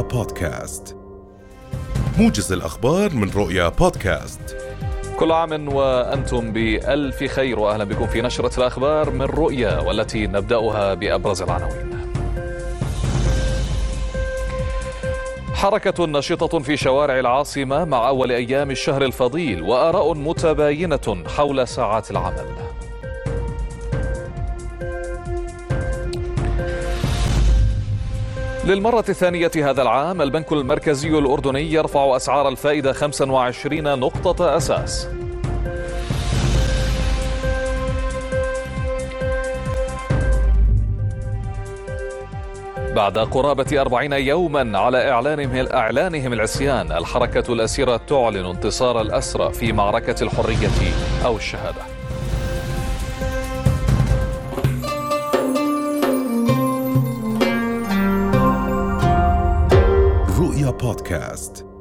بودكاست. موجز الأخبار من رؤيا بودكاست. كل عام وأنتم بألف خير وأهلا بكم في نشرة الأخبار من رؤيا والتي نبدأها بأبرز العناوين. حركة نشطة في شوارع العاصمة مع أول أيام الشهر الفضيل وآراء متباينة حول ساعات العمل. للمرة الثانية هذا العام البنك المركزي الأردني يرفع أسعار الفائدة 25 نقطة أساس. بعد قرابة أربعين يوما على إعلانهم إعلانهم العصيان الحركة الأسيرة تعلن انتصار الأسرى في معركة الحرية أو الشهادة. بودكا بودكاست